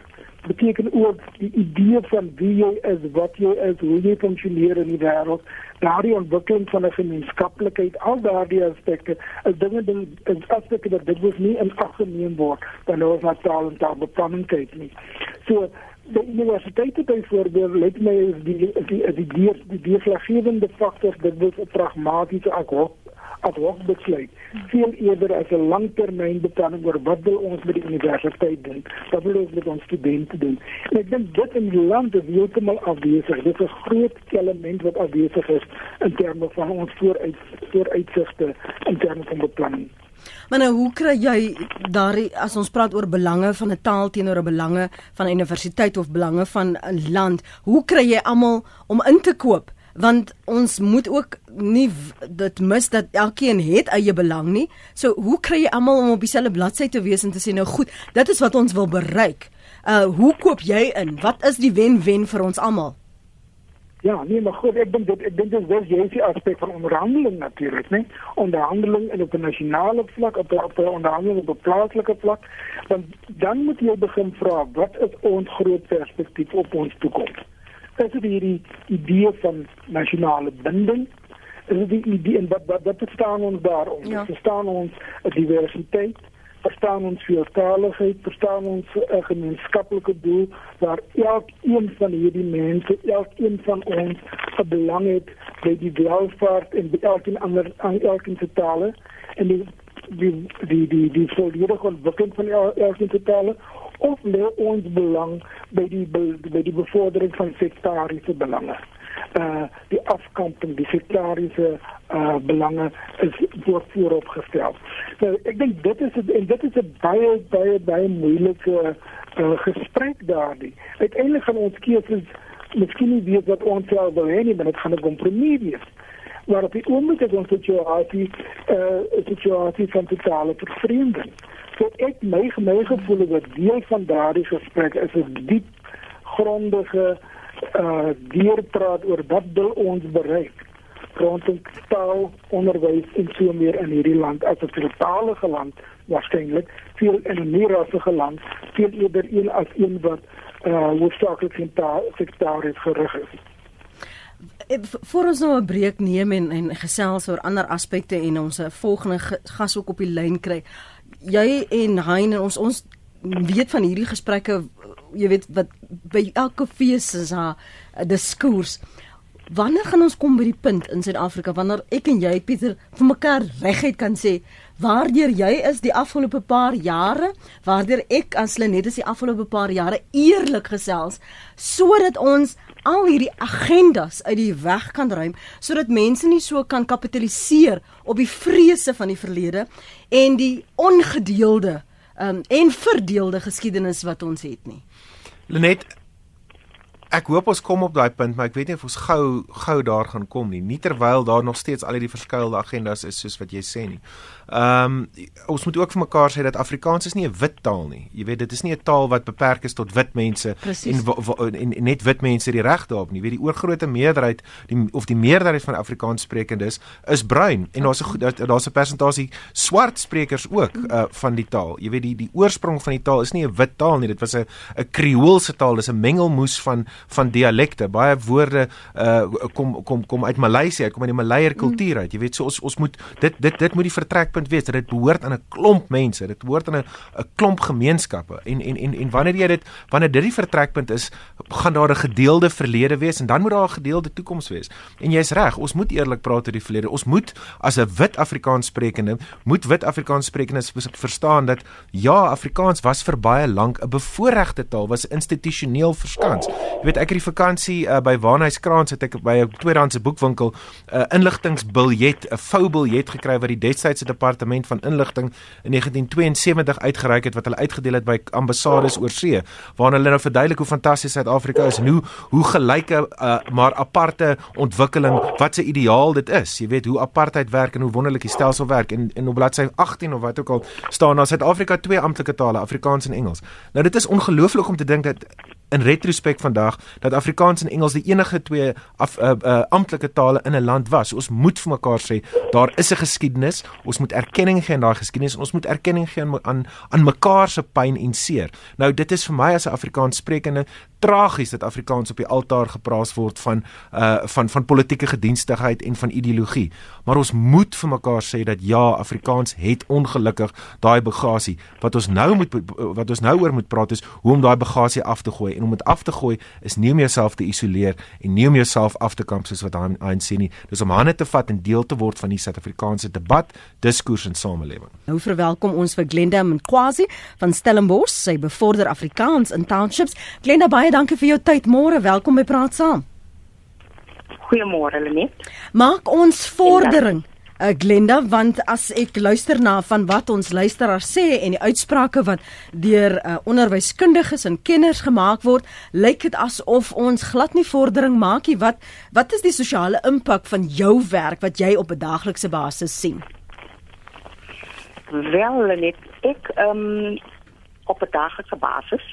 Speaker 3: beteken ook die idee van wie jy is, wat jy is, hoe jy funksioneer in die wêreld, daardie ontwikkeling van 'n gemeenskaplikheid, al daardie aspekte, is dinge ding is aspekte wat dit word nie in ag geneem word wanneer ons na taal en taalbeplanning kyk nie. So die universiteite byvoorbeeld let my is die die die die die, die deurslaggewende faktor dit word 'n pragmatiese akkoord ad hoc besluit veel eerder as 'n langtermynbeplanning oor wat wil ons met die universiteit doen wat wil ons met ons studente doen en ek dink dit in die land is heeltemal afwesig dit is 'n groot element wat afwesig is in terme van ons vooruit vooruitsigte in terme van beplanning
Speaker 1: Maar nou hoe kry jy daardie as ons praat oor belange van 'n taal teenoor 'n belange van 'n universiteit of belange van 'n land, hoe kry jy almal om in te koop? Want ons moet ook nie dit mis dat elkeen het eie belang nie. So hoe kry jy almal om op dieselfde bladsy te wees en te sê nou goed, dit is wat ons wil bereik. Uh hoe koop jy in? Wat is die wen-wen vir ons almal?
Speaker 3: Ja, nee, maar goed, ek dink dit ek dink dit is jy die aspek van onderhandeling natuurlik, né? Onderhandeling in op 'n nasionale vlak, op 'n op 'n onderhandeling op 'n plaaslike vlak, dan dan moet jy begin vra, wat is ons groot perspektief op ons toekoms? Is dit hierdie idee van nasionale binding? Is dit die idee en wat wat wat verstaan ons daarom?
Speaker 1: Ja.
Speaker 3: Verstaan ons diversiteit? verstaan ons veeltaligheid, verstaan ons 'n gemeenskaplike doel waar elkeen van hierdie mense, elkeen van ons 'n belang het by die welvaart en by elkeen ander aan elkeen se tale en die die die die die volledige ontwikkeling van el, elkeen se tale of lê ons belang by die by die bevordering van sektariese belange uh die afkamping die sektariese uh belange is voor voorop gestel. Nou ek dink dit is het, en dit is 'n baie baie baie moeilike uh gesprek daardie. Uiteindelik gaan ons keuses miskien nie weet wat ons self wil hê nie, maar dit gaan 'n kompromie wees. Maar op die oomblik is ons situasie uh 'n situasie van totale vervreemding. So ek my my gevoel is dat deel van daardie gesprek is 'n diep grondige uh deurpraat oor wat wil ons bereik rondom taal, onderwys en so meer in hierdie land as 'n vertaalde land waarskynlik veel in 'n meerrassige land veel eerder een as een wat uh hoofsaaklik in taal sektories gerig is.
Speaker 1: Voor ons nou 'n breek neem en en gesels oor ander aspekte en ons 'n volgende gas ook op die lyn kry. Jy en Hein en ons ons weet van hierdie gesprekke jy weet wat by elke fees is 'n diskurs. Wanneer gaan ons kom by die punt in Suid-Afrika wanneer ek en jy Pieter vir mekaar reguit kan sê waardeur jy is die afgelope paar jare, waardeur ek as Lenet is die afgelope paar jare eerlik gesels sodat ons al hierdie agendas uit die weg kan ruim sodat mense nie so kan kapitaliseer op die vrese van die verlede en die ongedeelde um, en verdeelde geskiedenis wat ons het nie.
Speaker 2: Lenet Ek hoop ons kom op daai punt, maar ek weet nie of ons gou gou daar gaan kom nie. Nie terwyl daar nog steeds al hierdie verskeie agendas is soos wat jy sê nie. Ehm um, ons moet ook vir mekaar sê dat Afrikaans is nie 'n wit taal nie. Jy weet dit is nie 'n taal wat beperk is tot wit mense en, en en net wit mense die reg daarop nie. Jy weet die oorgrootste meerderheid die of die meerderheid van Afrikaans sprekendes is bruin en daar's 'n daar's 'n persentasie swart sprekers ook uh, van die taal. Jy weet die die oorsprong van die taal is nie 'n wit taal nie. Dit was 'n 'n Kreoolse taal. Dis 'n mengelmoes van van dialekte. Baie woorde uh, kom kom kom uit Maleisië, kom uit die Malayer kultuur uit. Jy weet so ons ons moet dit dit dit moet die vertrek punt wees dat dit behoort aan 'n klomp mense, dit behoort aan 'n 'n klomp gemeenskappe. En en en en wanneer jy dit wanneer dit die vertrekpunt is, gaan daar 'n gedeelde verlede wees en dan moet daar 'n gedeelde toekoms wees. En jy's reg, ons moet eerlik praat oor die verlede. Ons moet as 'n wit Afrikaans sprekende, moet wit Afrikaans sprekendes verstaan dat ja, Afrikaans was vir baie lank 'n bevoordeelde taal, was institusioneel verskans. Jy weet, ek het die vakansie uh, by Waarnhuis Kraans het ek by 'n tweedehandse boekwinkel 'n uh, inligtingbiljet, 'n vou biljet gekry wat die destydse departement van inligting in 1972 uitgereik het wat hulle uitgedeel het by ambassades oor see waar hulle nou verduidelik hoe fantasties Suid-Afrika is en hoe hoe gelyke uh, maar aparte ontwikkeling wat se ideaal dit is. Jy weet hoe apartheid werk en hoe wonderlik die stelsel werk en en op bladsy 18 of wat ook al staan daar Suid-Afrika twee amptelike tale Afrikaans en Engels. Nou dit is ongelooflik om te dink dat in retrospek vandag dat Afrikaans en Engels die enige twee af, uh, uh, amptelike tale in 'n land was. Ons moet vir mekaar sê daar is 'n geskiedenis. Ons moet erkenning gee aan daai geskiedenis en ons moet erkenning gee aan aan, aan mekaar se pyn en seer. Nou dit is vir my as 'n Afrikaans sprekende tragies dat Afrikaans op die altaar gepraat word van uh van van politieke gedienstigheid en van ideologie. Maar ons moet vir mekaar sê dat ja, Afrikaans het ongelukkig daai bagasie. Wat ons nou moet wat ons nou oor moet praat is hoe om daai bagasie af te gooi en om dit af te gooi is nie om jouself te isoleer en nie om jouself af te kamp soos wat ANC nie. Dis om hande te vat en deel te word van die Suid-Afrikaanse debat, diskurs en samelewing.
Speaker 1: Nou verwelkom ons vir Glenda Mkwazi van Stellenbosch. Sy bevorder Afrikaans in townships. Glenda baie dankie vir jou tyd. Môre, welkom by Praat Saam.
Speaker 8: Goeiemôre, Lenet.
Speaker 1: Maak ons vordering. Uh, Glenda, want as ek luister na van wat ons luisteraars sê en die uitsprake wat deur uh, onderwyskundiges en kenners gemaak word, lyk dit asof ons glad nie vordering maak nie. Wat wat is die sosiale impak van jou werk wat jy op 'n daaglikse basis sien?
Speaker 8: Wel, Lenet, ek um, op 'n daaglikse basis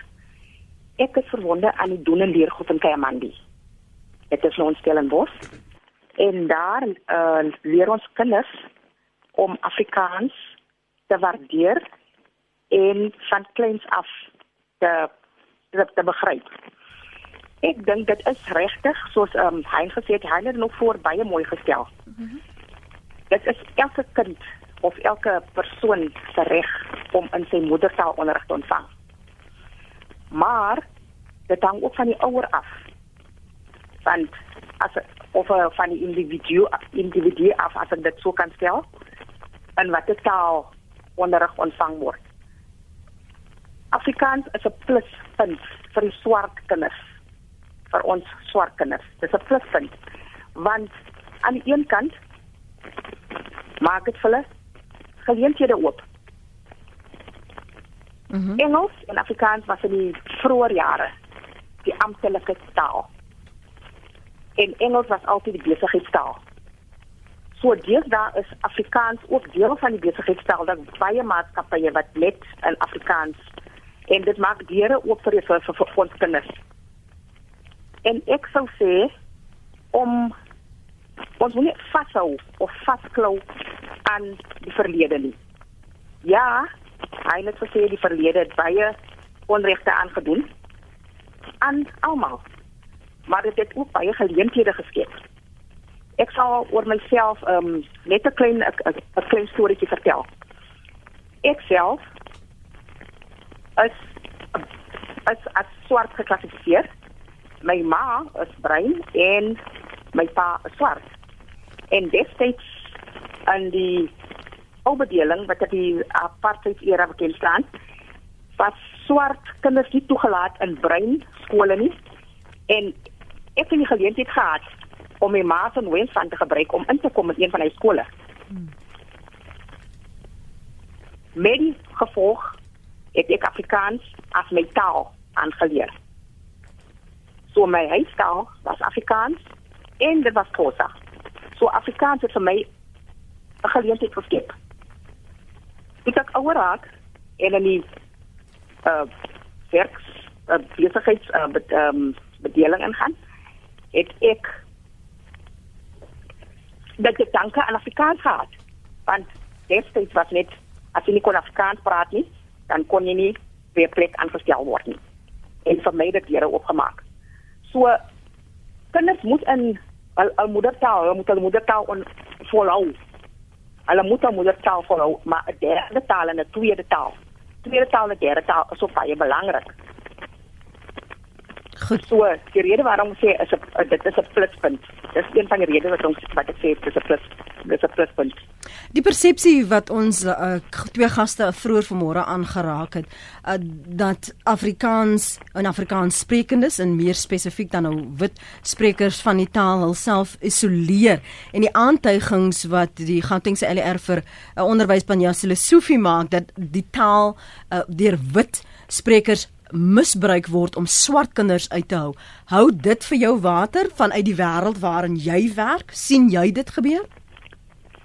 Speaker 8: Ek is verwonde aan die doen en leer goed in Kayamandi. Dit is nou in Stellenbosch. En daar uh, leer ons kinders om Afrikaans te waardeer en van kleins af te te, te begryp. Ek dink dit is regtig soos ehm um, hy gesê het, hy het nog voor baie mooi gestel. Mm -hmm. Dit is elke kind of elke persoon se reg om in sy moedertaal onderrig te ontvang. Maar dit hang ook van die ouer af. Want as of van die individu individu af as ek dit so kan stel en wat dit taal onderrig ontvang word. Afrikaans is 'n pluspunt vir die swart kinders vir ons swart kinders. Dis 'n pluspunt want aan die een kant maak dit hulle geleenthede oop. Mm -hmm. Engels en Afrikaans was in die vroeë jare die amptelike taal. En Engels was altyd die besigheidstaal. So deesdae is Afrikaans ook deel van die besigheidstaal. Daar baie maatskappye wat net in Afrikaans en dit maak deure oop vir vir, vir, vir ons kinders. En ek sou sê om ons moet nie vashou of vasklou aan die verlede nie. Ja, hy het gesê die verlede het baie onregte aangedoen aan almal. Maar dit het ook baie geleenthede geskep. Ek sal oor myself um, net 'n klein 'n klein storieetjie vertel. Ek self as as as swart geklassifiseer. My ma is bruin en my pa is swart. En destyds in die opbedeling wat die apartheid era bekend staan, was swart kinders nie toegelaat in bruin skole nie. En ek het die geleentheid gehad om my ma se wens van te gebruik om in te kom in een van die skole. Hmm. Met die gevolg het ek Afrikaans as my taal aangeleer. So my huistaal was Afrikaans en dit was Xhosa. So Afrikaans het vir my 'n geleentheid geskep. Ek het ouer raak en in die uh werks uh, besigheids uh, met ehm um, bedeling ingaan. Het ek dat ek danke aan Afrikaans gehad. Want destyds was net as jy nie kon Afrikaans praat nie, dan kon jy nie weer plek aangestel word nie. En vir my dit here oopgemaak. So kinders moet in al, al moedertaal, hulle moet hulle moedertaal on volhou. Hulle moet hulle moedertaal volhou, maar 'n derde taal en 'n tweede taal. Tweede taal en derde taal is ook baie belangrik. Goed. So, die rede waarom sê is 'n dit is 'n pluspunt. Dis een van die redes wat ons wat ek sê dis 'n plus dis 'n pluspunt.
Speaker 1: Die persepsie wat ons uh, twee gaste vroeër vanmôre aangeraak het, uh, dat Afrikaans en Afrikaans sprekendes en meer spesifiek dan nou wit sprekers van die taal hulself isoleer en die aantuigings wat die Gautengse LR vir 'n uh, onderwysspan Sofie maak dat die taal uh, deur wit sprekers misbruik word om swart kinders uit te hou. Hou dit vir jou water vanuit die wêreld waarin jy werk? sien jy dit gebeur?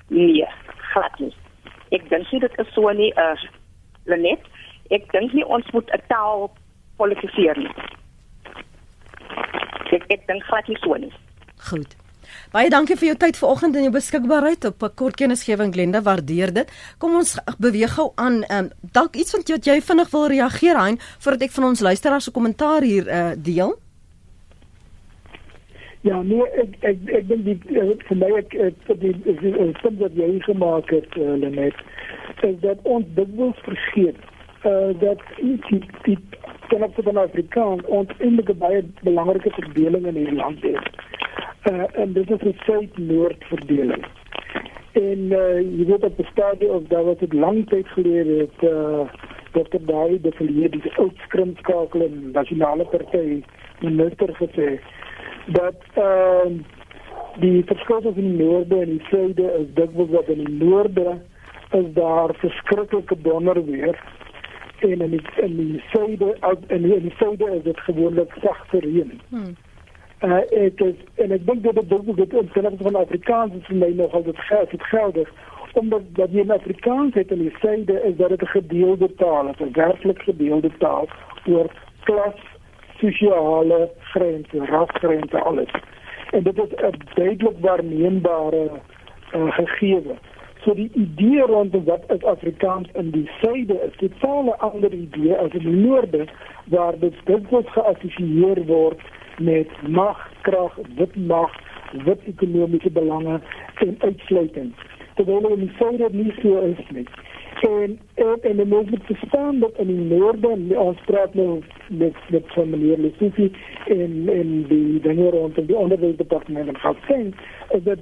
Speaker 8: Nee, glad nie. Ek dink nie dit is so nie, uh Lenet. Ek dink nie ons moet 'n taal politiseer nie. Ek ek dink glad nie so nie.
Speaker 1: Goed. Baie dankie vir jou tyd vanoggend en jou beskikbaarheid op 'n kort kennisgewing Glenda, waardeer dit. Kom ons beweeg gou aan. Ehm um, dalk iets wat jy vinnig wil reageer aan voordat ek van ons luisteraars se kommentaar hier uh, deel.
Speaker 3: Ja, nee, ek ek ek dink die uh, vir my ek vir die punt wat jy gemaak het, uh, Lenet, is dat ons dikwels vergeet uh, dat die die ten opsigte van Afrikaans ons eintlik baie belangrike verdeling in hierdie land het uh, en dit is 'n suid-noord verdeling. En uh, jy weet op die stadium of daar was dit lank tyd gelede het uh, Dr. David de Villiers die oud skrimskakel in nasionale party minister gesê dat ehm uh, die verskil tussen die noorde en die suide is dikwels dat in die noorde is daar verskriklike donder weer en in die in die suide in die, in die suide is dit gewoonlik sagte reën. Hmm. Uh, ek is, en ek dink dit ook dit in terme van Afrikaans is vir my nog al dit geld het geldig omdat dat jy in Afrikaans het in die syde is dat dit 'n gedeelde taal is 'n werklik gedeelde taal oor klas sosiale grense rasgrense alles En dit is 'n duidelik waarneembare uh, gegewe. So die idee rondom wat is Afrikaans in die suide is 'n totale ander idee as in die noorde waar dit dikwels geassosieer word met mag, krag, wit mag, wit ekonomiese belange en uitsluiting. Terwyl in die suide nie so is nie. En en die mens moet verstaan dat in die noorde ons praat nou met met van meneer Lesofie en en die dinge rondom die onderwysdepartement en Gauteng is dat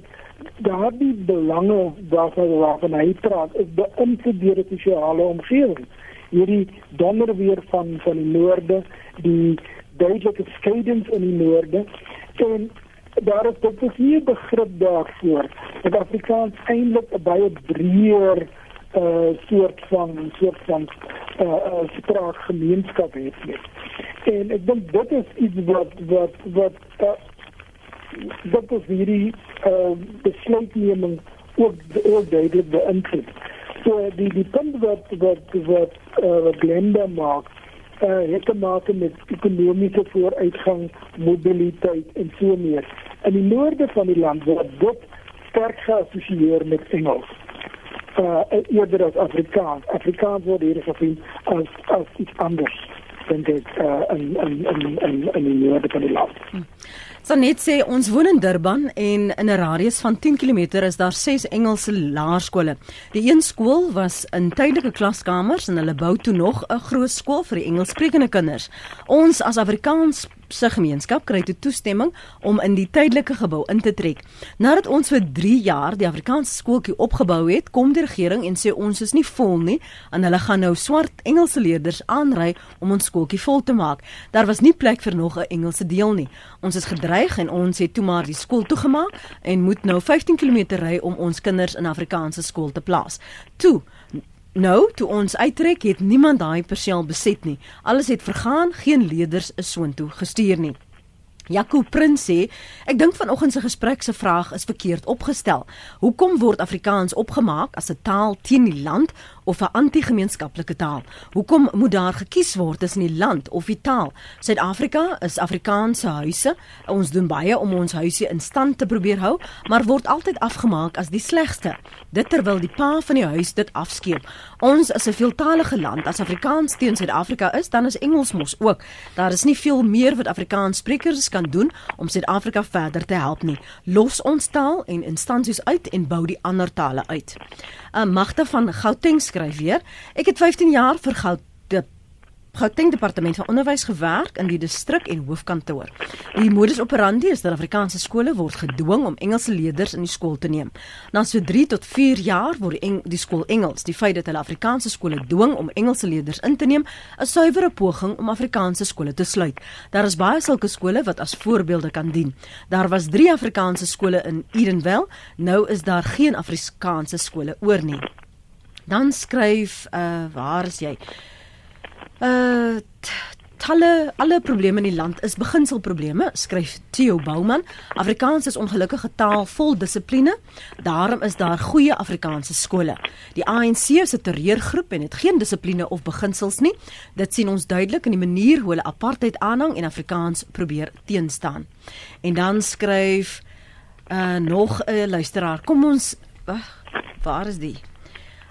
Speaker 3: daardie belange waarvan waarvan hy praat is beïnvloed deur die sosiale omgewing. Hierdie donder weer van van die noorde, die duidelike skeidings in die noorde en daar is tot hier begrip daarvoor dat Afrikaans eintlik 'n baie breër uh soort van soort van uh, uh spraakgemeenskap het nie. En ek dink dit is iets wat wat wat uh, dat is hierdie uh, besluitneming ook, ook duidelijk beïnvloed. So die, die punt wat, wat, wat, uh, Glenda maakt, uh, heeft te maken met economische vooruitgang, mobiliteit en zo so meer. In het noorden van het land wordt dit sterk geassocieerd met Engels. Uh, eerder als Afrikaans. Afrikaans wordt hier gezien als, als iets anders, denk ik, uh, in, in, in, in, in het noorden van het land. Hm.
Speaker 1: Sanet sê ons woon in Durban en in 'n radius van 10 km is daar 6 Engelse laerskole. Die een skool was in tydelike klaskamers en hulle bou toe nog 'n groot skool vir die Engelssprekende kinders. Ons as Afrikaans se gemeenskap kry toe toestemming om in die tydelike gebou in te trek. Nadat ons vir 3 jaar die Afrikaanse skooltjie opgebou het, kom die regering en sê ons is nie vol nie en hulle gaan nou swart Engelse leerders aanry om ons skooltjie vol te maak. Daar was nie plek vir nog 'n Engelse deel nie. Ons is gedreig en ons het toe maar die skool toegemaak en moet nou 15 km ry om ons kinders in Afrikaanse skool te plaas. Toe Nou, toe ons uittrek, het niemand daai perseel beset nie. Alles het vergaan, geen leerders is soontoe gestuur nie. Jaco Prins sê, ek dink vanoggend se gesprek se vraag is verkeerd opgestel. Hoekom word Afrikaans opgemaak as 'n taal teen die land of 'n anti-gemeenskaplike taal? Hoekom moet daar gekies word tussen die land of die taal? Suid-Afrika is Afrikaanse huise. Ons doen baie om ons huise in stand te probeer hou, maar word altyd afgemaak as die slegste. Dit terwyl die pa van die huis dit afskeep. Ons is 'n veeltaalige land. As Afrikaans teen Suid-Afrika is, dan is Engels mos ook. Daar is nie veel meer wat Afrikaanssprekers kan doen om Suid-Afrika verder te help nie. Los ons taal en instansies uit en bou die ander tale uit. 'n Magte van Gauteng skryf weer: Ek het 15 jaar vir Gauteng Gauteng Departement van Onderwys gewerk in die distrik en hoofkantoor. Die modus operandi is dat Afrikaanse skole word gedwing om Engelse leerders in die skool te neem. Na so 3 tot 4 jaar word die, die skool Engels. Die feit dat hulle Afrikaanse skole dwing om Engelse leerders in te neem, is suiwere poging om Afrikaanse skole te sluit. Daar is baie sulke skole wat as voorbeelde kan dien. Daar was 3 Afrikaanse skole in Edenvale, nou is daar geen Afrikaanse skole oor nie. Dan skryf uh waar is jy? Uh talle alle probleme in die land is beginselprobleme, skryf Theo Bouman. Afrikaans is ongelukkige taal vol dissipline. Daarom is daar goeie Afrikaanse skole. Die ANC is 'n terreurgroep en het geen dissipline of beginsels nie. Dit sien ons duidelik in die manier hoe hulle apartheid aanhang en Afrikaans probeer teenstaan. En dan skryf uh nog 'n luisteraar. Kom ons uh, waar is die?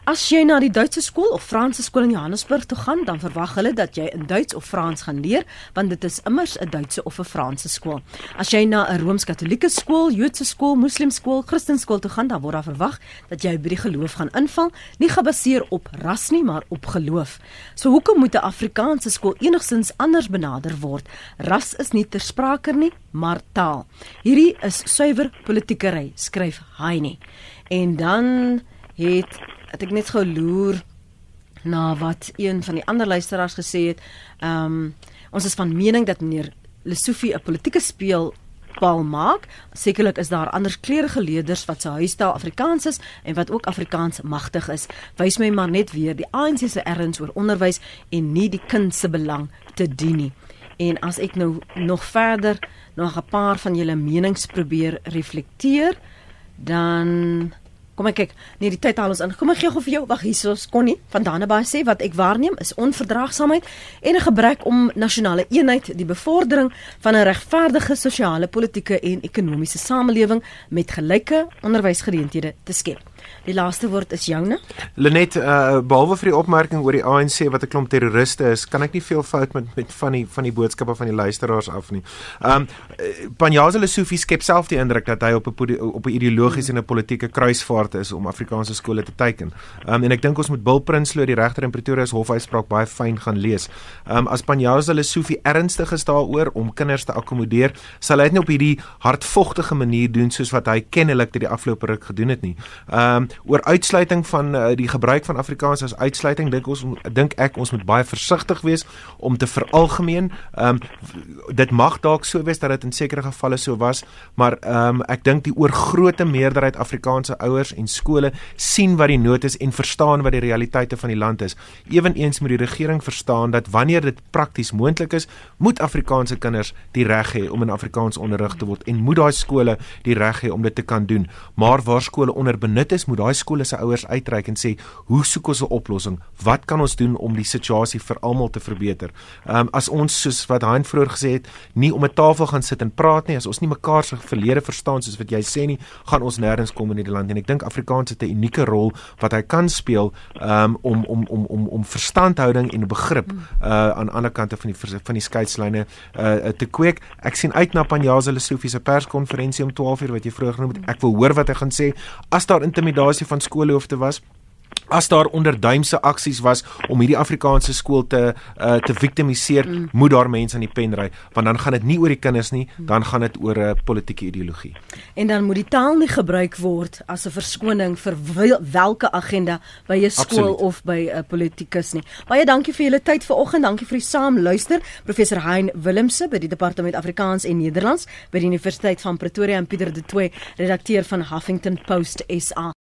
Speaker 1: As jy na die Duitse skool of Franse skool in Johannesburg toe gaan, dan verwag hulle dat jy in Duits of Frans gaan leer, want dit is immers 'n Duitse of 'n Franse skool. As jy na 'n Rooms-Katolieke skool, Joodse skool, Moslemskool, Christenskool toe gaan, dan word daar verwag dat jy by die geloof gaan inval, nie gebaseer op ras nie, maar op geloof. So hoekom moet 'n Afrikaanse skool enigsins anders benader word? Ras is nie ter sprake nie, maar taal. Hierdie is suiwer politiekery, skryf Heine. En dan het het ek net geloer na wat een van die ander luisteraars gesê het. Ehm um, ons is van mening dat meneer Lesofie 'n politieke speel bal maak. Sekerlik is daar ander kleurige leerders wat se huistaal Afrikaans is en wat ook Afrikaans magtig is. Wys my maar net weer die ANC se erns oor onderwys en nie die kind se belang te dien nie. En as ek nou nog verder nog 'n paar van julle menings probeer reflekteer, dan Kom ek kyk, nee die tyd haal ons in. Kom ek gee gou vir jou. Wag, hier is Connie van Dannebaai sê wat ek waarneem is onverdraagsaamheid en 'n gebrek om nasionale eenheid, die bevordering van 'n regverdige sosiale, politieke en ekonomiese samelewing met gelyke onderwysgeleenthede te skep. Die laaste woord is joune.
Speaker 2: Lenet, uh, behalwe vir die opmerking oor die ANC wat 'n klomp terroriste is, kan ek nie veel fout met met van die van die boodskappe van die luisteraars af nie. Um Panjaza Lesofie skep self die indruk dat hy op 'n op 'n ideologiese en 'n politieke kruisvaart is om Afrikaanse skole te teiken. Um en ek dink ons moet Bill Prinsloo die regter in Pretoria se hofuitspraak baie fyn gaan lees. Um as Panjaza Lesofie ernstig is daaroor om kinders te akkommodeer, sal hy dit nie op hierdie hardvogtige manier doen soos wat hy kennelik dit die afgelope ruk gedoen het nie. Um oor uitsluiting van uh, die gebruik van Afrikaans as uitsluiting dink ons dink ek ons moet baie versigtig wees om te veralgemeen. Um dit mag dalk so wees dat dit in sekere gevalle so was, maar um ek dink die oorgrootste meerderheid Afrikaanse ouers en skole sien wat die nood is en verstaan wat die realiteite van die land is. Eweneens moet die regering verstaan dat wanneer dit prakties moontlik is, moet Afrikaanse kinders die reg hê om in Afrikaans onderrig te word en moet daai skole die reg hê om dit te kan doen. Maar waar skole onderbenut is, moet daai skole se ouers uitreik en sê, "Hoe soek ons 'n oplossing? Wat kan ons doen om die situasie vir almal te verbeter?" Ehm um, as ons soos wat Hein vroeër gesê het, nie om 'n tafel gaan sit en praat nie, as ons nie mekaar se verlede verstaan soos wat jy sê nie, gaan ons nêrens kom in hierdie land en ek dink Afrikaans het 'n unieke rol wat hy kan speel um, om om om om om verstandhouding en begrip uh, aan ander kante van die van die skeidslyne uh, te kweek. Ek sien uit na Panjaza Lesofie se perskonferensie om 12:00 wat jy vroeër genoem het. Ek wil hoor wat hy gaan sê as daar intimidasie van skoolhoofde was as daar onderduimse aksies was om hierdie Afrikaanse skool te uh, te victimiseer, mm. moet daar mense aan die pen ry, want dan gaan dit nie oor die kinders nie, dan gaan dit oor 'n uh, politieke ideologie.
Speaker 1: En dan moet die taal nie gebruik word as 'n verskoning vir welke agenda by 'n skool Absoluut. of by 'n politikus nie. Baie dankie vir julle tyd vanoggend. Dankie vir die saamluister. Professor Hein Willemse by die Departement Afrikaans en Nederlands by die Universiteit van Pretoria en Pieter de Tooy, redakteur van Huffington Post SA.